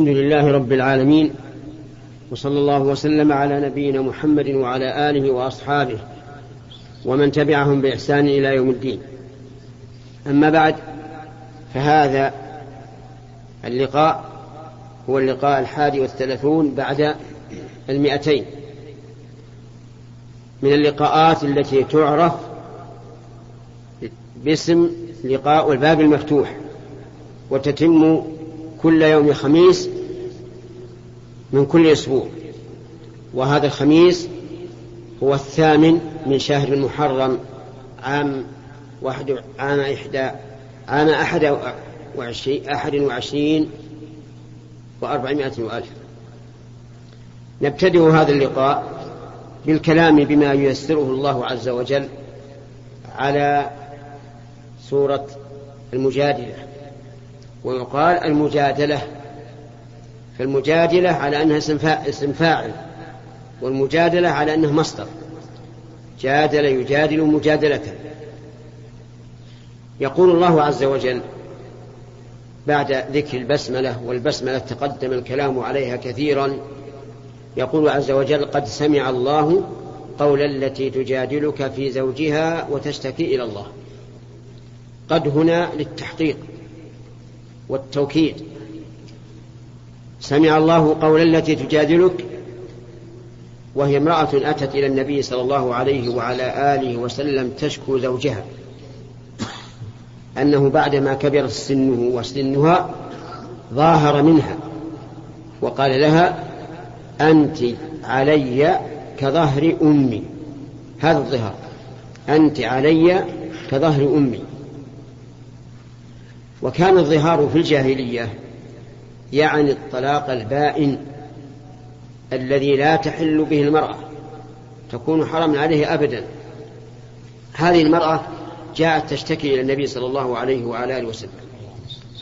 الحمد لله رب العالمين وصلى الله وسلم على نبينا محمد وعلى آله وأصحابه ومن تبعهم بإحسان إلى يوم الدين. أما بعد فهذا اللقاء هو اللقاء الحادي والثلاثون بعد المئتين. من اللقاءات التي تعرف باسم لقاء الباب المفتوح وتتم كل يوم خميس من كل أسبوع. وهذا الخميس هو الثامن من شهر المحرم عام واحد عام إحدى عام أحد وعشرين أحد وعشرين وأربعمائة وألف. نبتدئ هذا اللقاء بالكلام بما ييسره الله عز وجل على سورة المجادلة. ويقال المجادلة فالمجادلة على أنها اسم فاعل والمجادلة على أنه مصدر. جادل يجادل مجادلة. يقول الله عز وجل بعد ذكر البسملة والبسملة تقدم الكلام عليها كثيرا. يقول عز وجل قد سمع الله قول التي تجادلك في زوجها وتشتكي إلى الله. قد هنا للتحقيق والتوكيد. سمع الله قول التي تجادلك وهي امرأة أتت إلى النبي صلى الله عليه وعلى آله وسلم تشكو زوجها أنه بعدما كبر سنه وسنها ظاهر منها وقال لها أنت علي كظهر أمي هذا الظهر أنت علي كظهر أمي. وكان الظهار في الجاهلية يعني الطلاق البائن الذي لا تحل به المرأة تكون حرما عليه أبدا. هذه المرأة جاءت تشتكي إلى النبي صلى الله عليه وعلى آله وسلم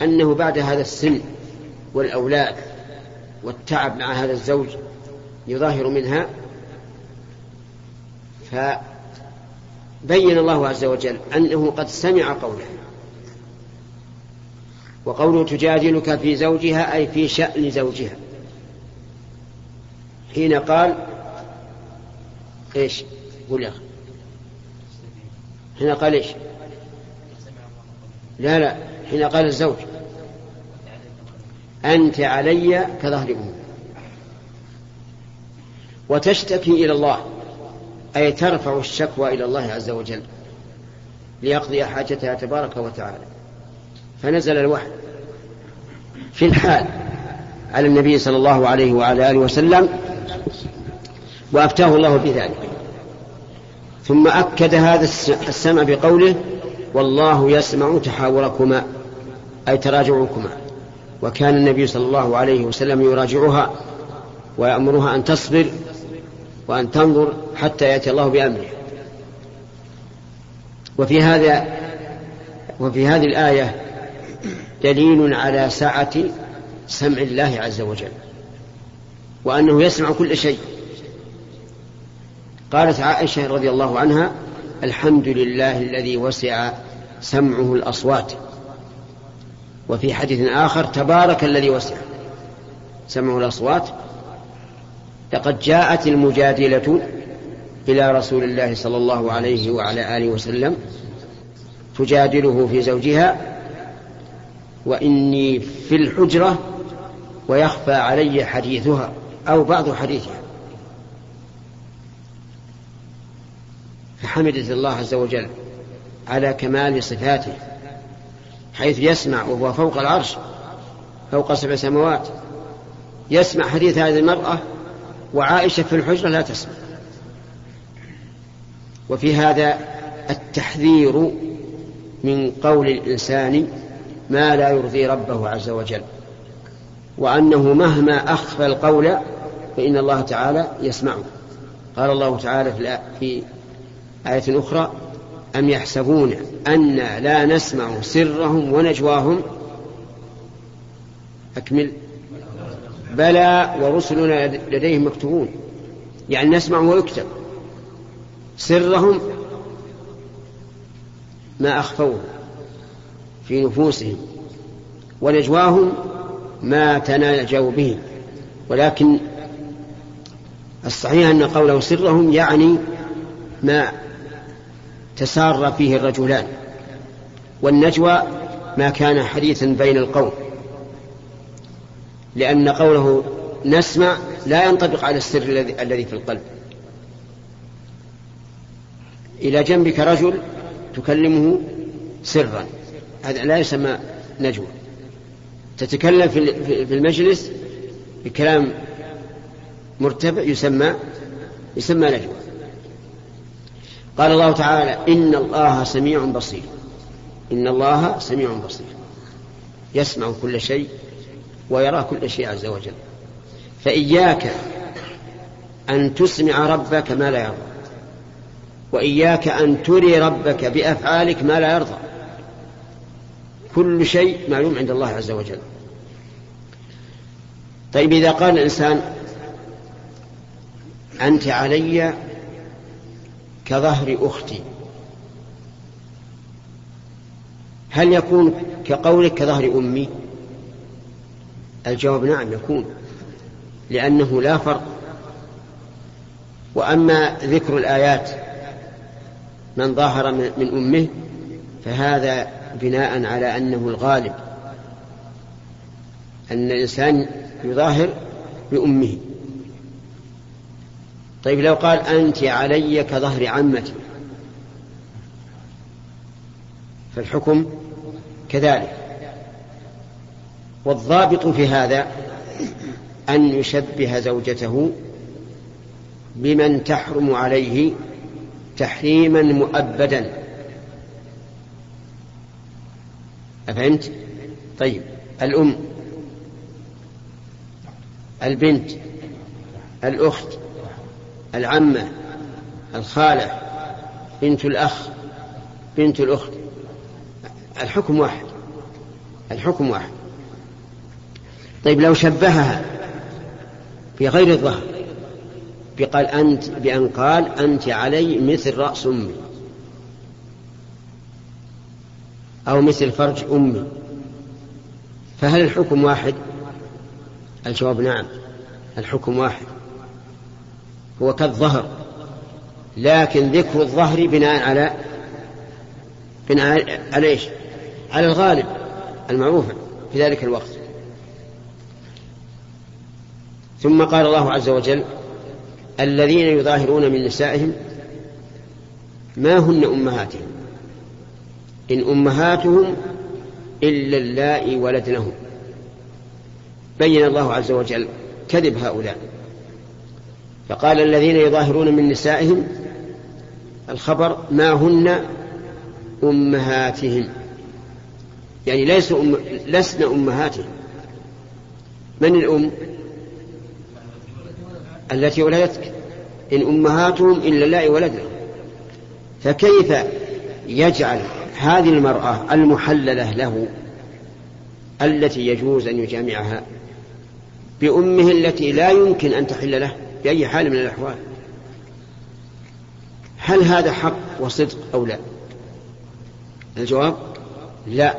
أنه بعد هذا السن والأولاد والتعب مع هذا الزوج يظاهر منها فبين الله عز وجل أنه قد سمع قوله وقوله تجادلك في زوجها أي في شأن زوجها. حين قال إيش؟ قل يا حين قال إيش؟ لا لا. حين قال الزوج. أنت علي كظهر أمي. وتشتكي إلى الله أي ترفع الشكوى إلى الله عز وجل ليقضي حاجتها تبارك وتعالى. فنزل الوحي في الحال على النبي صلى الله عليه وعلى آله وسلم وأفتاه الله بذلك. ثم أكد هذا السمع بقوله والله يسمع تحاوركما أي تراجعكما. وكان النبي صلى الله عليه وسلم يراجعها ويأمرها أن تصبر وأن تنظر حتى يأتي الله بأمره. وفي هذا وفي هذه الآية دليل على سعة سمع الله عز وجل وأنه يسمع كل شيء. قالت عائشة رضي الله عنها الحمد لله الذي وسع سمعه الأصوات. وفي حديث آخر تبارك الذي وسع سمعه الأصوات. لقد جاءت المجادلة إلى رسول الله صلى الله عليه وعلى آله وسلم تجادله في زوجها وإني في الحجرة ويخفى علي حديثها أو بعض حديثها. فحمدت الله عز وجل على كمال صفاته حيث يسمع وهو فوق العرش فوق سبع سماوات يسمع حديث هذه المرأة وعائشة في الحجرة لا تسمع. وفي هذا التحذير من قول الإنسان ما لا يرضي ربه عز وجل. وأنه مهما أخفى القول فإن الله تعالى يسمعه. قال الله تعالى في آية أخرى أم يحسبون أن لا نسمع سرهم ونجواهم؟ أكمل. بلى ورسلنا لديهم مكتوبون. يعني نسمع ويكتب. سرهم ما أخفوه. في نفوسهم ونجواهم ما تناجوا به. ولكن الصحيح أن قوله سرهم يعني ما تسار فيه الرجلان والنجوى ما كان حديثا بين القوم. لأن قوله نسمع لا ينطبق على السر الذي في القلب. إلى جنبك رجل تكلمه سرا. هذا لا يسمى نجوى. تتكلم في المجلس بكلام مرتفع يسمى يسمى نجوى. قال الله تعالى إن الله سميع بصير. إن الله سميع بصير. يسمع كل شيء ويرى كل شيء عز وجل. فإياك أن تسمع ربك ما لا يرضى. وإياك أن تري ربك بأفعالك ما لا يرضى. كل شيء معلوم عند الله عز وجل. طيب إذا قال الإنسان أنت علي كظهر أختي. هل يكون كقولك كظهر أمي؟ الجواب نعم يكون لأنه لا فرق. وأما ذكر الآيات من ظاهر من أمه فهذا بناء على أنه الغالب أن الإنسان يظاهر بأمه طيب لو قال أنت علي كظهر عمتي فالحكم كذلك. والضابط في هذا أن يشبه زوجته بمن تحرم عليه تحريما مؤبدا. أفهمت؟ طيب. الأم. البنت. الأخت. العمة. الخالة. بنت الأخ. بنت الأخت. الحكم واحد. الحكم واحد. طيب لو شبهها بغير الظهر بقال أنت بأن قال أنت علي مثل رأس أمي. أو مثل فرج أمي. فهل الحكم واحد؟ الجواب نعم الحكم واحد. هو كالظهر لكن ذكر الظهر بناء على بناء على إيش؟ على الغالب المعروف في ذلك الوقت. ثم قال الله عز وجل الذين يظاهرون من نسائهم ما هن أمهاتهم؟ إن أمهاتهم إلا اللائي ولدنهم. بين الله عز وجل كذب هؤلاء. فقال الذين يظاهرون من نسائهم الخبر ما هن أمهاتهم. يعني ليسوا أم لسن أمهاتهم. من الأم؟ التي ولدتك. إن أمهاتهم إلا الله ولدهم فكيف يجعل هذه المرأة المحللة له التي يجوز أن يجامعها بأمه التي لا يمكن أن تحل له بأي حال من الأحوال. هل هذا حق وصدق أو لا؟ الجواب لا.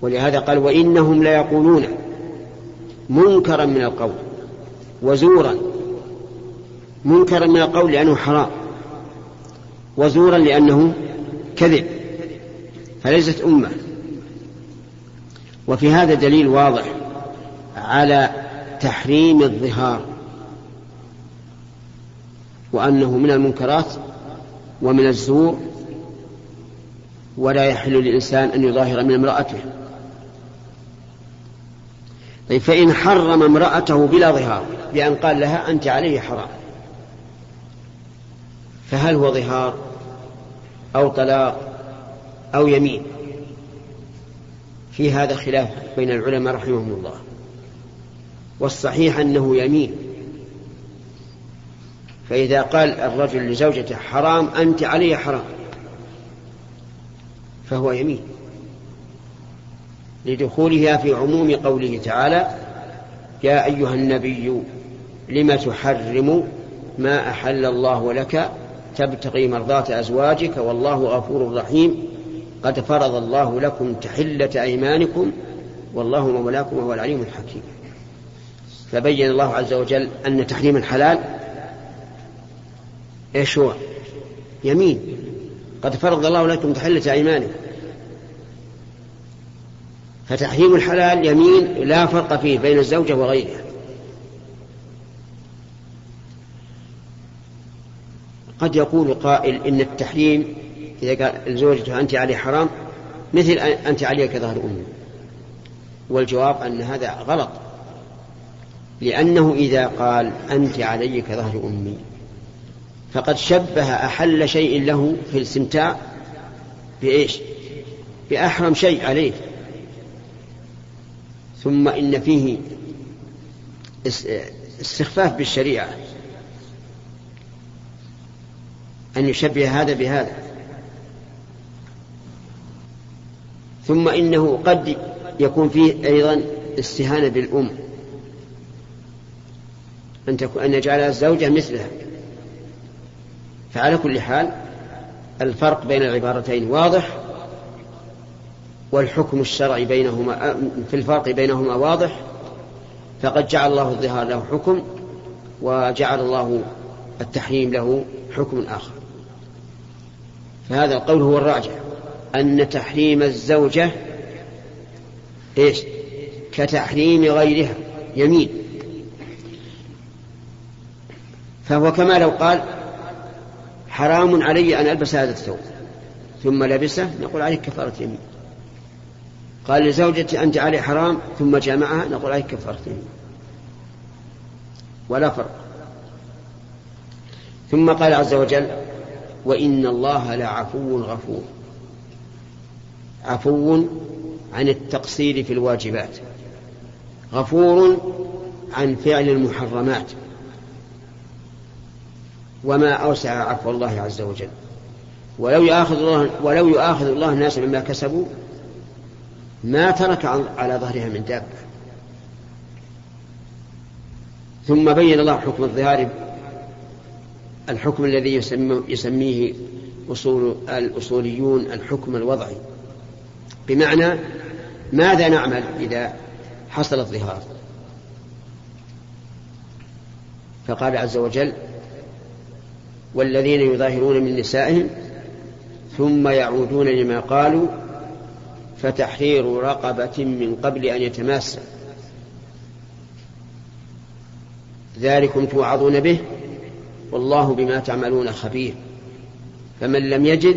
ولهذا قال وإنهم ليقولون منكرا من القول وزورا. منكرا من القول لأنه حرام. وزورا لأنه كذب فليست أمة. وفي هذا دليل واضح على تحريم الظهار وأنه من المنكرات ومن الزور ولا يحل للإنسان أن يظاهر من امرأته. طيب فإن حرم امرأته بلا ظهار بأن قال لها أنت عليه حرام فهل هو ظهار؟ أو طلاق أو يمين. في هذا خلاف بين العلماء رحمهم الله. والصحيح أنه يمين. فإذا قال الرجل لزوجته حرام أنت علي حرام. فهو يمين. لدخولها في عموم قوله تعالى يا أيها النبي لم تحرم ما أحل الله لك تبتغي مرضات أزواجك والله غفور رحيم. قد فرض الله لكم تحلة أيمانكم والله مولاكم وهو العليم الحكيم. فبين الله عز وجل أن تحريم الحلال إيش هو؟ يمين. قد فرض الله لكم تحلة أيمانكم. فتحريم الحلال يمين لا فرق فيه بين الزوجة وغيرها. قد يقول قائل إن التحريم إذا قال زوجته أنت علي حرام مثل أنت علي كظهر أمي. والجواب أن هذا غلط. لأنه إذا قال أنت علي كظهر أمي فقد شبه أحل شيء له في الاستمتاع بإيش؟ بأحرم شيء عليه. ثم إن فيه استخفاف بالشريعة. أن يشبه هذا بهذا. ثم إنه قد يكون فيه أيضا استهانة بالأم. أن تكون أن يجعلها الزوجة مثلها. فعلى كل حال الفرق بين العبارتين واضح والحكم الشرعي بينهما في الفرق بينهما واضح فقد جعل الله الظهار له حكم وجعل الله التحريم له حكم آخر. فهذا القول هو الراجح. أن تحريم الزوجة إيش؟ كتحريم غيرها. يمين. فهو كما لو قال حرام علي أن ألبس هذا الثوب. ثم لبسه نقول عليك كفارة يمين. قال لزوجتي أنت علي حرام ثم جامعها نقول عليك كفارة يمين. ولا فرق. ثم قال عز وجل وإن الله لعفو غفور. عفو عن التقصير في الواجبات. غفور عن فعل المحرمات. وما أوسع عفو الله عز وجل. ولو يؤاخذ الله ولو يؤاخذ الله الناس بما كسبوا ما ترك على ظهرها من دابة. ثم بين الله حكم الظهار الحكم الذي يسميه أصول الأصوليون الحكم الوضعي. بمعنى ماذا نعمل إذا حصل الظهار فقال عز وجل والذين يظاهرون من نسائهم ثم يعودون لما قالوا فتحرير رقبة من قبل أن يتماسا ذلكم توعظون به والله بما تعملون خبير. فمن لم يجد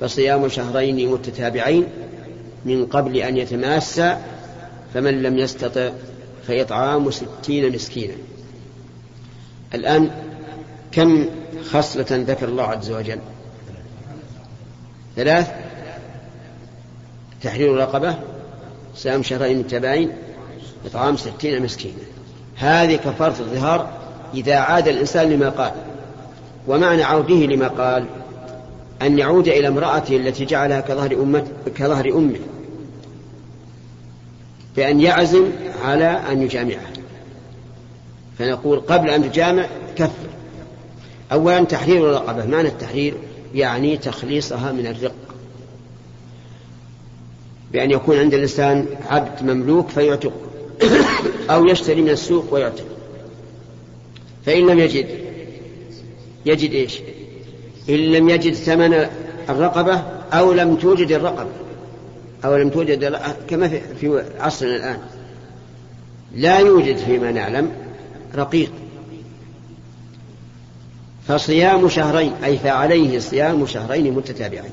فصيام شهرين متتابعين من قبل أن يتماسا فمن لم يستطع فإطعام ستين مسكينا. الآن كم خصلة ذكر الله عز وجل؟ ثلاث. تحرير رقبة صيام شهرين متتابعين إطعام ستين مسكينا. هذه كفارة الظهار إذا عاد الإنسان لما قال ومعنى عوده لما قال أن يعود إلى امرأته التي جعلها كظهر أمة كظهر أمه بأن يعزم على أن يجامعها فنقول قبل أن تجامع كفر أولا تحرير الرقبة. معنى التحرير يعني تخليصها من الرق. بأن يكون عند الإنسان عبد مملوك فيعتق أو يشتري من السوق ويعتق. فإن لم يجد يجد إيش؟ إن لم يجد ثمن الرقبة أو لم توجد الرقبة أو لم توجد كما في عصرنا الآن. لا يوجد فيما نعلم رقيق. فصيام شهرين أي فعليه صيام شهرين متتابعين.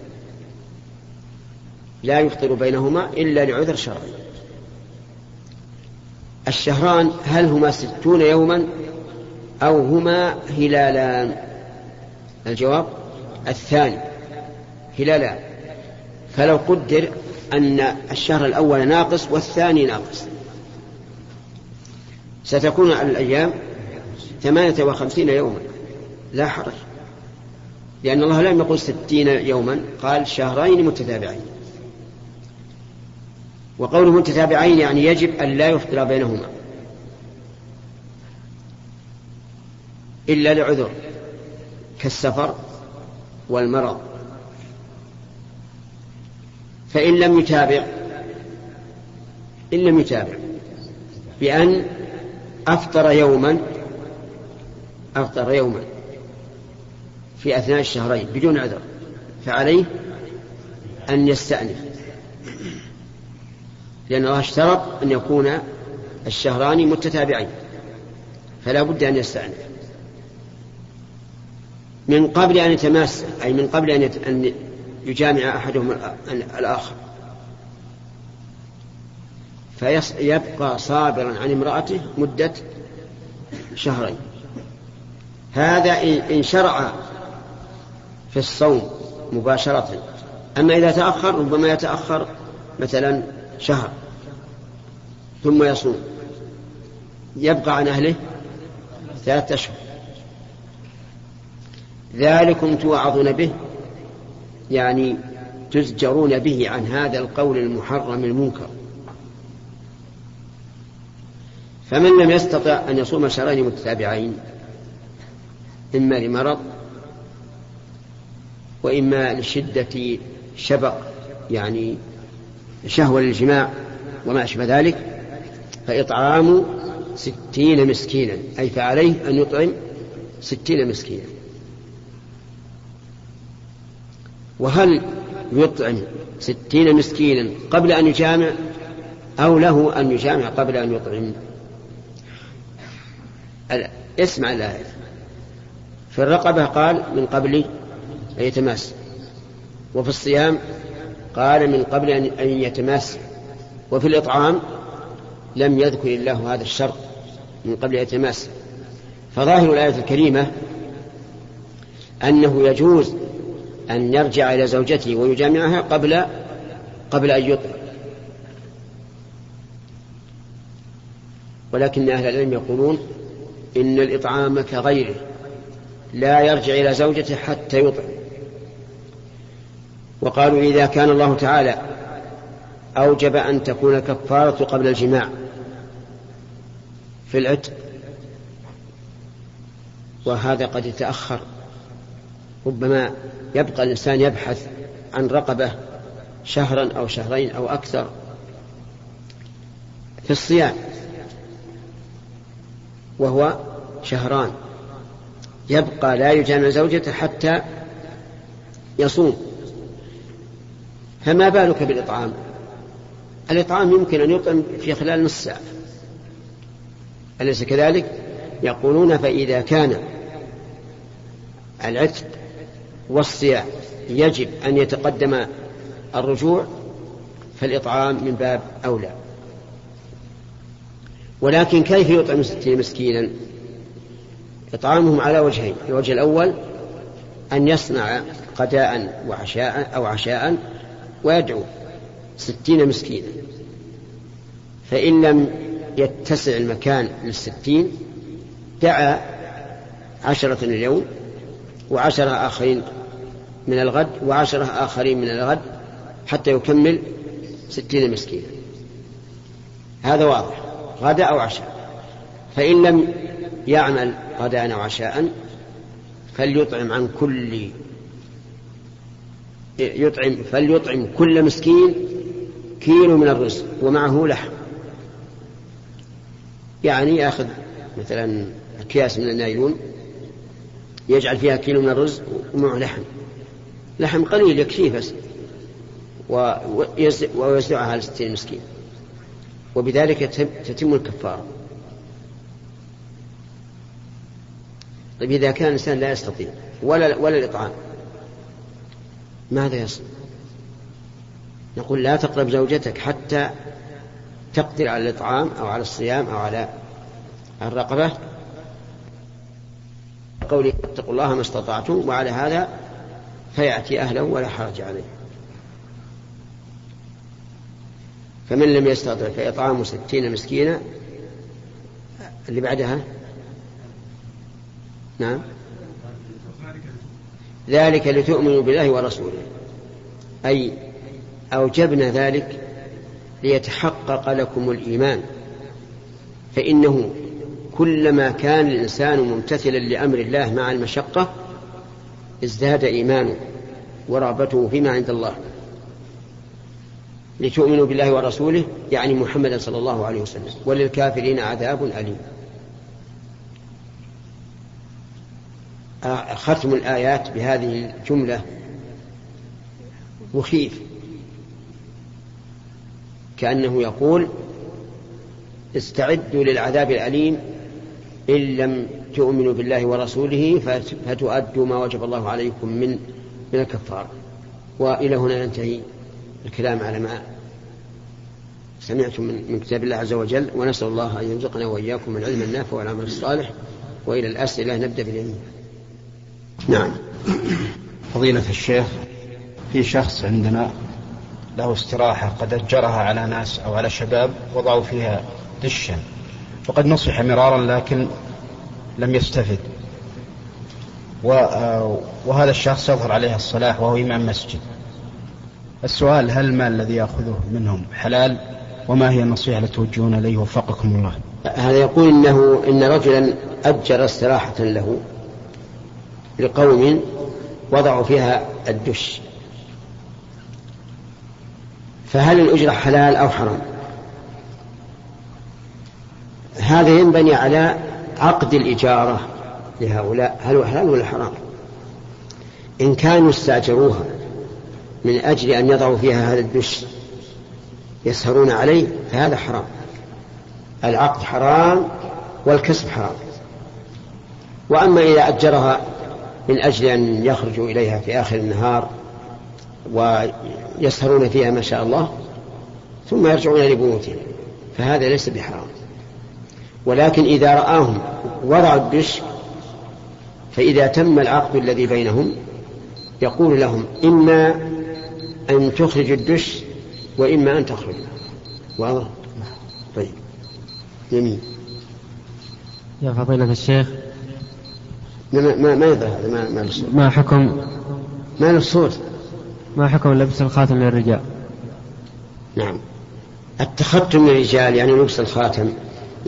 لا يفطر بينهما إلا لعذر شرعي. الشهران هل هما ستون يوما؟ أو هما هلالان. الجواب الثاني هلالان. فلو قدر أن الشهر الأول ناقص والثاني ناقص. ستكون على الأيام ثمانية وخمسين يوما. لا حرج. لأن الله لم يقل ستين يوما قال شهرين متتابعين. وقوله متتابعين يعني يجب أن لا يفطر بينهما. إلا لعذر كالسفر والمرض. فإن لم يتابع إن لم يتابع بأن أفطر يوما أفطر يوما في أثناء الشهرين بدون عذر فعليه أن يستأنف. لأن الله اشترط أن يكون الشهران متتابعين فلا بد أن يستأنف. من قبل أن يتماس أي من قبل أن يجامع أحدهم الآخر. فيبقى صابرا عن امرأته مدة شهرين. هذا إن شرع في الصوم مباشرة. أما إذا تأخر ربما يتأخر مثلا شهر ثم يصوم. يبقى عن أهله ثلاثة أشهر. ذلكم توعظون به يعني تزجرون به عن هذا القول المحرم المنكر. فمن لم يستطع أن يصوم شهرين متتابعين إما لمرض وإما لشدة شبق يعني شهوة للجماع وما أشبه ذلك فإطعام ستين مسكينا أي فعليه أن يطعم ستين مسكينا. وهل يطعم ستين مسكينا قبل أن يجامع أو له أن يجامع قبل أن يطعم؟ اسمع الآية. في الرقبة قال من قبل أن يتماس. وفي الصيام قال من قبل أن يتماس. وفي الإطعام لم يذكر الله هذا الشرط من قبل أن يتماس. فظاهر الآية الكريمة أنه يجوز أن يرجع إلى زوجته ويجامعها قبل قبل أن يطلق ولكن أهل العلم يقولون إن الإطعام كغيره لا يرجع إلى زوجته حتى يطعم. وقالوا إذا كان الله تعالى أوجب أن تكون الكفارة قبل الجماع في العتق وهذا قد يتأخر. ربما يبقى الإنسان يبحث عن رقبة شهرا أو شهرين أو أكثر في الصيام وهو شهران. يبقى لا يجامع زوجته حتى يصوم. فما بالك بالإطعام؟ الإطعام يمكن أن يطعم في خلال نصف ساعة. أليس كذلك؟ يقولون فإذا كان العتق والصيام. يجب أن يتقدم الرجوع فالإطعام من باب أولى. ولكن كيف يطعم ستين مسكينا؟ إطعامهم على وجهين. الوجه الأول أن يصنع غداء وعشاء أو عشاء ويدعو ستين مسكينا. فإن لم يتسع المكان للستين دعا عشرة اليوم وعشرة آخرين من الغد وعشرة آخرين من الغد حتى يكمل ستين مسكينا. هذا واضح. غداء أو عشاء. فإن لم يعمل غداء أو عشاء فليطعم عن كل يطعم فليطعم كل مسكين كيلو من الرزق ومعه لحم. يعني يأخذ مثلا أكياس من النايلون يجعل فيها كيلو من الرز ومعه لحم. لحم قليل يكفيه بس. ويوزعها على ستين مسكين. وبذلك تتم الكفارة. طيب إذا كان الإنسان لا يستطيع ولا ولا الإطعام ماذا يصنع؟ نقول لا تقرب زوجتك حتى تقدر على الإطعام أو على الصيام أو على الرقبة. قوله اتقوا الله ما استطعتم وعلى هذا فيأتي أهله ولا حرج عليه. فمن لم يستطع فإطعام ستين مسكينا اللي بعدها؟ نعم. ذلك لتؤمنوا بالله ورسوله. أي أوجبنا ذلك ليتحقق لكم الإيمان فإنه كلما كان الإنسان ممتثلا لأمر الله مع المشقة ازداد إيمانه ورغبته فيما عند الله. لتؤمنوا بالله ورسوله يعني محمدا صلى الله عليه وسلم. وللكافرين عذاب أليم. ختم الآيات بهذه الجملة مخيف. كأنه يقول استعدوا للعذاب الأليم إن لم تؤمنوا بالله ورسوله فتؤدوا ما وجب الله عليكم من من الكفارة. وإلى هنا ينتهي الكلام على ما سمعتم من كتاب الله عز وجل. ونسأل الله أن يرزقنا وإياكم العلم النافع والعمل الصالح. وإلى الأسئلة نبدأ باليمين نعم. فضيلة الشيخ في شخص عندنا له استراحة قد أجرها على ناس أو على شباب وضعوا فيها دشا. وقد نصح مرارا لكن لم يستفد. وهذا الشخص يظهر عليه الصلاح وهو إمام مسجد. السؤال هل المال الذي يأخذه منهم حلال؟ وما هي النصيحة التي توجهون إليه؟ وفقكم الله. هذا يقول إنه إن رجلا أجر استراحة له لقوم وضعوا فيها الدش. فهل الأجرة حلال أو حرام؟ هذا ينبني على عقد الإجارة لهؤلاء. هل هو حلال ولا حرام؟ إن كانوا استأجروها من أجل أن يضعوا فيها هذا الدش يسهرون عليه فهذا حرام. العقد حرام والكسب حرام. وأما إذا أجرها من أجل أن يخرجوا إليها في آخر النهار ويسهرون فيها ما شاء الله ثم يرجعون لبيوتهم فهذا ليس بحرام. ولكن إذا رآهم وضعوا الدش فإذا تم العقد الذي بينهم يقول لهم إما أن تخرج الدش وإما أن تخرج. واضح؟ طيب. يمين يا فضيلة الشيخ. ما ما ما يظهر هذا؟ ما ما ما حكم؟ ما الصوت ما حكم لبس الخاتم للرجال؟ نعم. التختم للرجال يعني لبس الخاتم.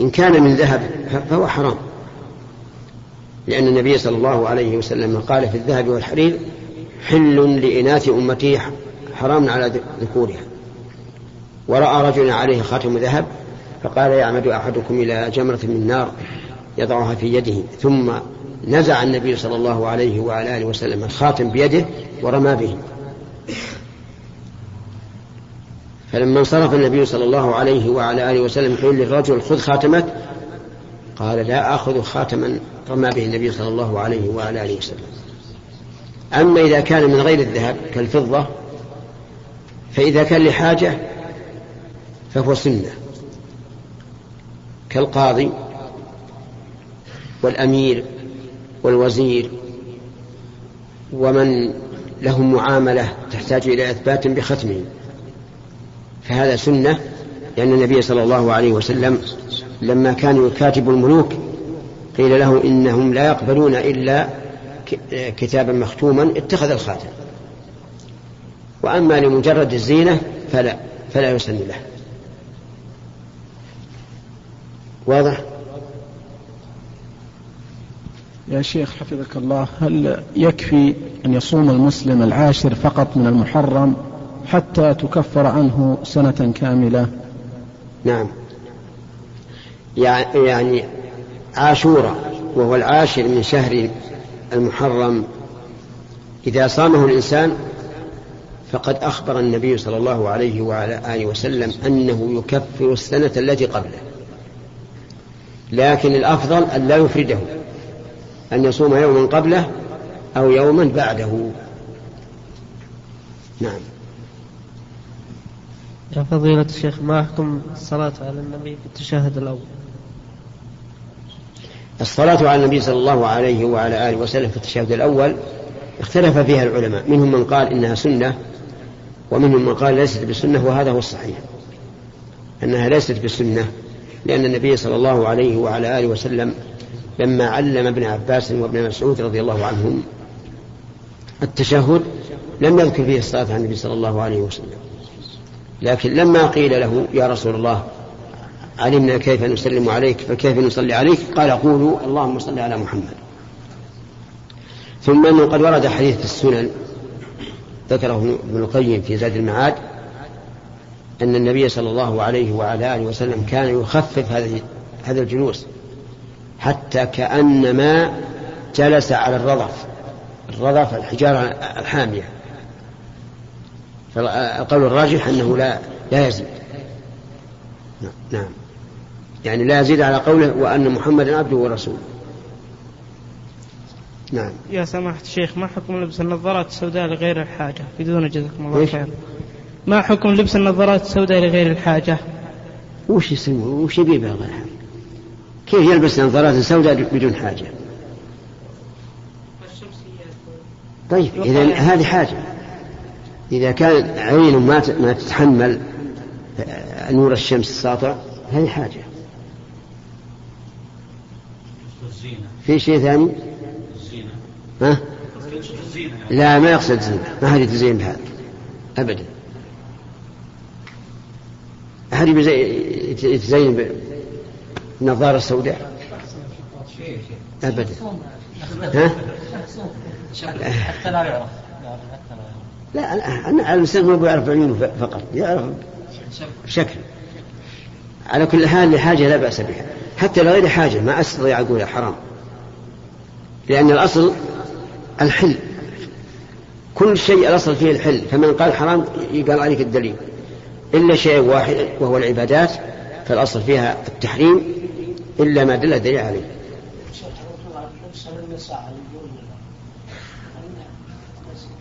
إن كان من ذهب فهو حرام. لأن النبي صلى الله عليه وسلم قال في الذهب والحرير حل لإناث أمتي حرام على ذكورها. ورأى رجلا عليه خاتم ذهب فقال يعمد أحدكم إلى جمرة من نار يضعها في يده. ثم نزع النبي صلى الله عليه وعلى آله وسلم الخاتم بيده ورمى به. فلما انصرف النبي صلى الله عليه وعلى آله وسلم يقول للرجل خذ خاتمك قال لا آخذ خاتما رمى به النبي صلى الله عليه وعلى آله وسلم. أما إذا كان من غير الذهب كالفضة فإذا كان لحاجة فهو سنة. كالقاضي والأمير والوزير ومن لهم معاملة تحتاج إلى إثبات بختمه. فهذا سنة لأن النبي صلى الله عليه وسلم لما كان يكاتب الملوك قيل له إنهم لا يقبلون إلا كتابا مختوما اتخذ الخاتم. وأما لمجرد الزينة فلا فلا يسن له. واضح؟ يا شيخ حفظك الله هل يكفي أن يصوم المسلم العاشر فقط من المحرم؟ حتى تكفر عنه سنة كاملة. نعم. يعني عاشوراء وهو العاشر من شهر المحرم. إذا صامه الإنسان فقد أخبر النبي صلى الله عليه وعلى آله وسلم أنه يكفر السنة التي قبله. لكن الأفضل أن لا يفرده أن يصوم يوما قبله أو يوما بعده. نعم. يا فضيلة الشيخ ما أحكم الصلاة على النبي في التشهد الأول؟ الصلاة على النبي صلى الله عليه وعلى آله وسلم في التشهد الأول اختلف فيها العلماء منهم من قال إنها سنة ومنهم من قال ليست بسنة وهذا هو الصحيح. أنها ليست بسنة لأن النبي صلى الله عليه وعلى آله وسلم لما علم ابن عباس وابن مسعود رضي الله عنهم التشهد لم يذكر فيه الصلاة على النبي صلى الله عليه وسلم. لكن لما قيل له يا رسول الله علمنا كيف نسلم عليك فكيف نصلي عليك قال قولوا اللهم صل على محمد. ثم أنه قد ورد حديث في السنن ذكره ابن القيم في زاد المعاد أن النبي صلى الله عليه وعلى آله وسلم كان يخفف هذه هذا الجلوس حتى كأنما جلس على الرضف. الرضف الحجارة الحامية. فالقول الراجح أنه لا لا يزيد. نعم. يعني لا يزيد على قوله وأن محمدا عبده ورسوله. نعم. يا سماحة الشيخ ما حكم لبس النظارات السوداء لغير الحاجة؟ بدون جزاكم الله خير ما حكم لبس النظارات السوداء لغير الحاجة؟ وش يسمى وش يبي حاجة كيف يلبس نظارات سوداء بدون حاجة؟ طيب إذا هذه حاجة. إذا كان عين ما ما تتحمل نور الشمس الساطع هذه حاجة في شيء ثاني ها؟ لا ما يقصد زينة ما حد يتزين بهذا أبدا أحد يتزين بالنظارة السوداء أبدا ها؟ لا لا أنا الإنسان ما بيعرف عيونه فقط يعرف شكل. على كل حال لحاجة لا بأس بها. حتى لغير حاجة ما أستطيع أقول حرام. لأن الأصل الحل. كل شيء الأصل فيه الحل. فمن قال حرام يقال عليك الدليل. إلا شيء واحد وهو العبادات فالأصل فيها التحريم. إلا ما دل الدليل عليه.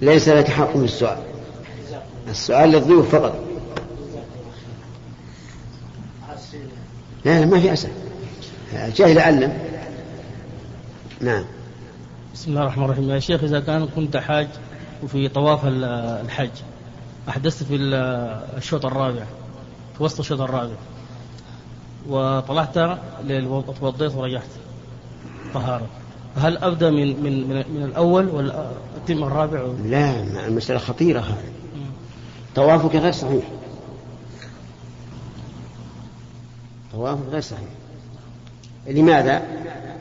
ليس لك حق في السؤال. السؤال للضيوف فقط. لا لا ما في أسئلة جاهل علم. نعم. بسم الله الرحمن الرحيم. يا شيخ إذا كان كنت حاج وفي طواف الحج أحدثت في الشوط الرابع في وسط الشوط الرابع وطلعت توضيت ورجعت طهارة. هل أبدأ من من من, الأول ولا أتم الرابع؟ لا المسألة خطيرة هذه. طوافك غير صحيح. طوافك غير صحيح. لماذا؟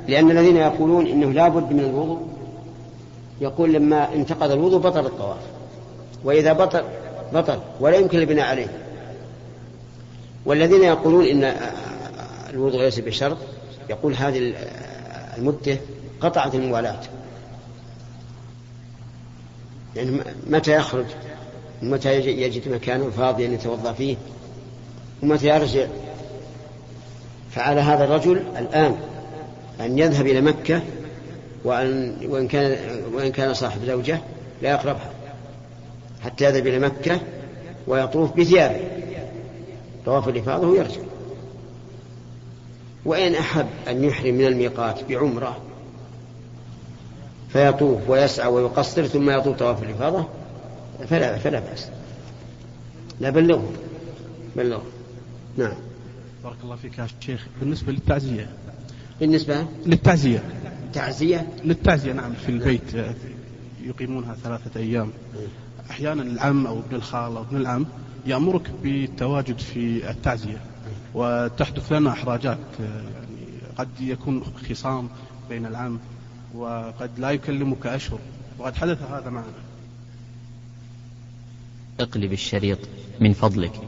لأن الذين يقولون إنه لا بد من الوضوء يقول لما انتقض الوضوء بطل الطواف. وإذا بطل بطل ولا يمكن البناء عليه. والذين يقولون إن الوضوء ليس بشرط يقول هذه المدة قطعت الموالاة يعني متى يخرج؟ ومتى يجد مكانا فاضيا يتوضأ فيه؟ ومتى يرجع؟ فعلى هذا الرجل الآن أن يذهب إلى مكة وأن وإن كان وإن كان صاحب زوجة لا يقربها حتى يذهب إلى مكة ويطوف بثيابه. طواف الإفاضة ويرجع. وإن أحب أن يحرم من الميقات بعمرة فيطوف ويسعى ويقصر ثم يطوف طواف الإفاضة فلا فلا بأس. لا بلغه. بلغه. نعم. بارك الله فيك يا شيخ. بالنسبة للتعزية. بالنسبة؟ للتعزية. تعزية؟ للتعزية نعم في البيت يقيمونها ثلاثة أيام. أحيانا العم أو ابن الخال أو ابن العم يأمرك بالتواجد في التعزية. وتحدث لنا إحراجات يعني قد يكون خصام بين العم وقد لا يكلمك أشهر. وقد حدث هذا معنا. اقلب الشريط من فضلك.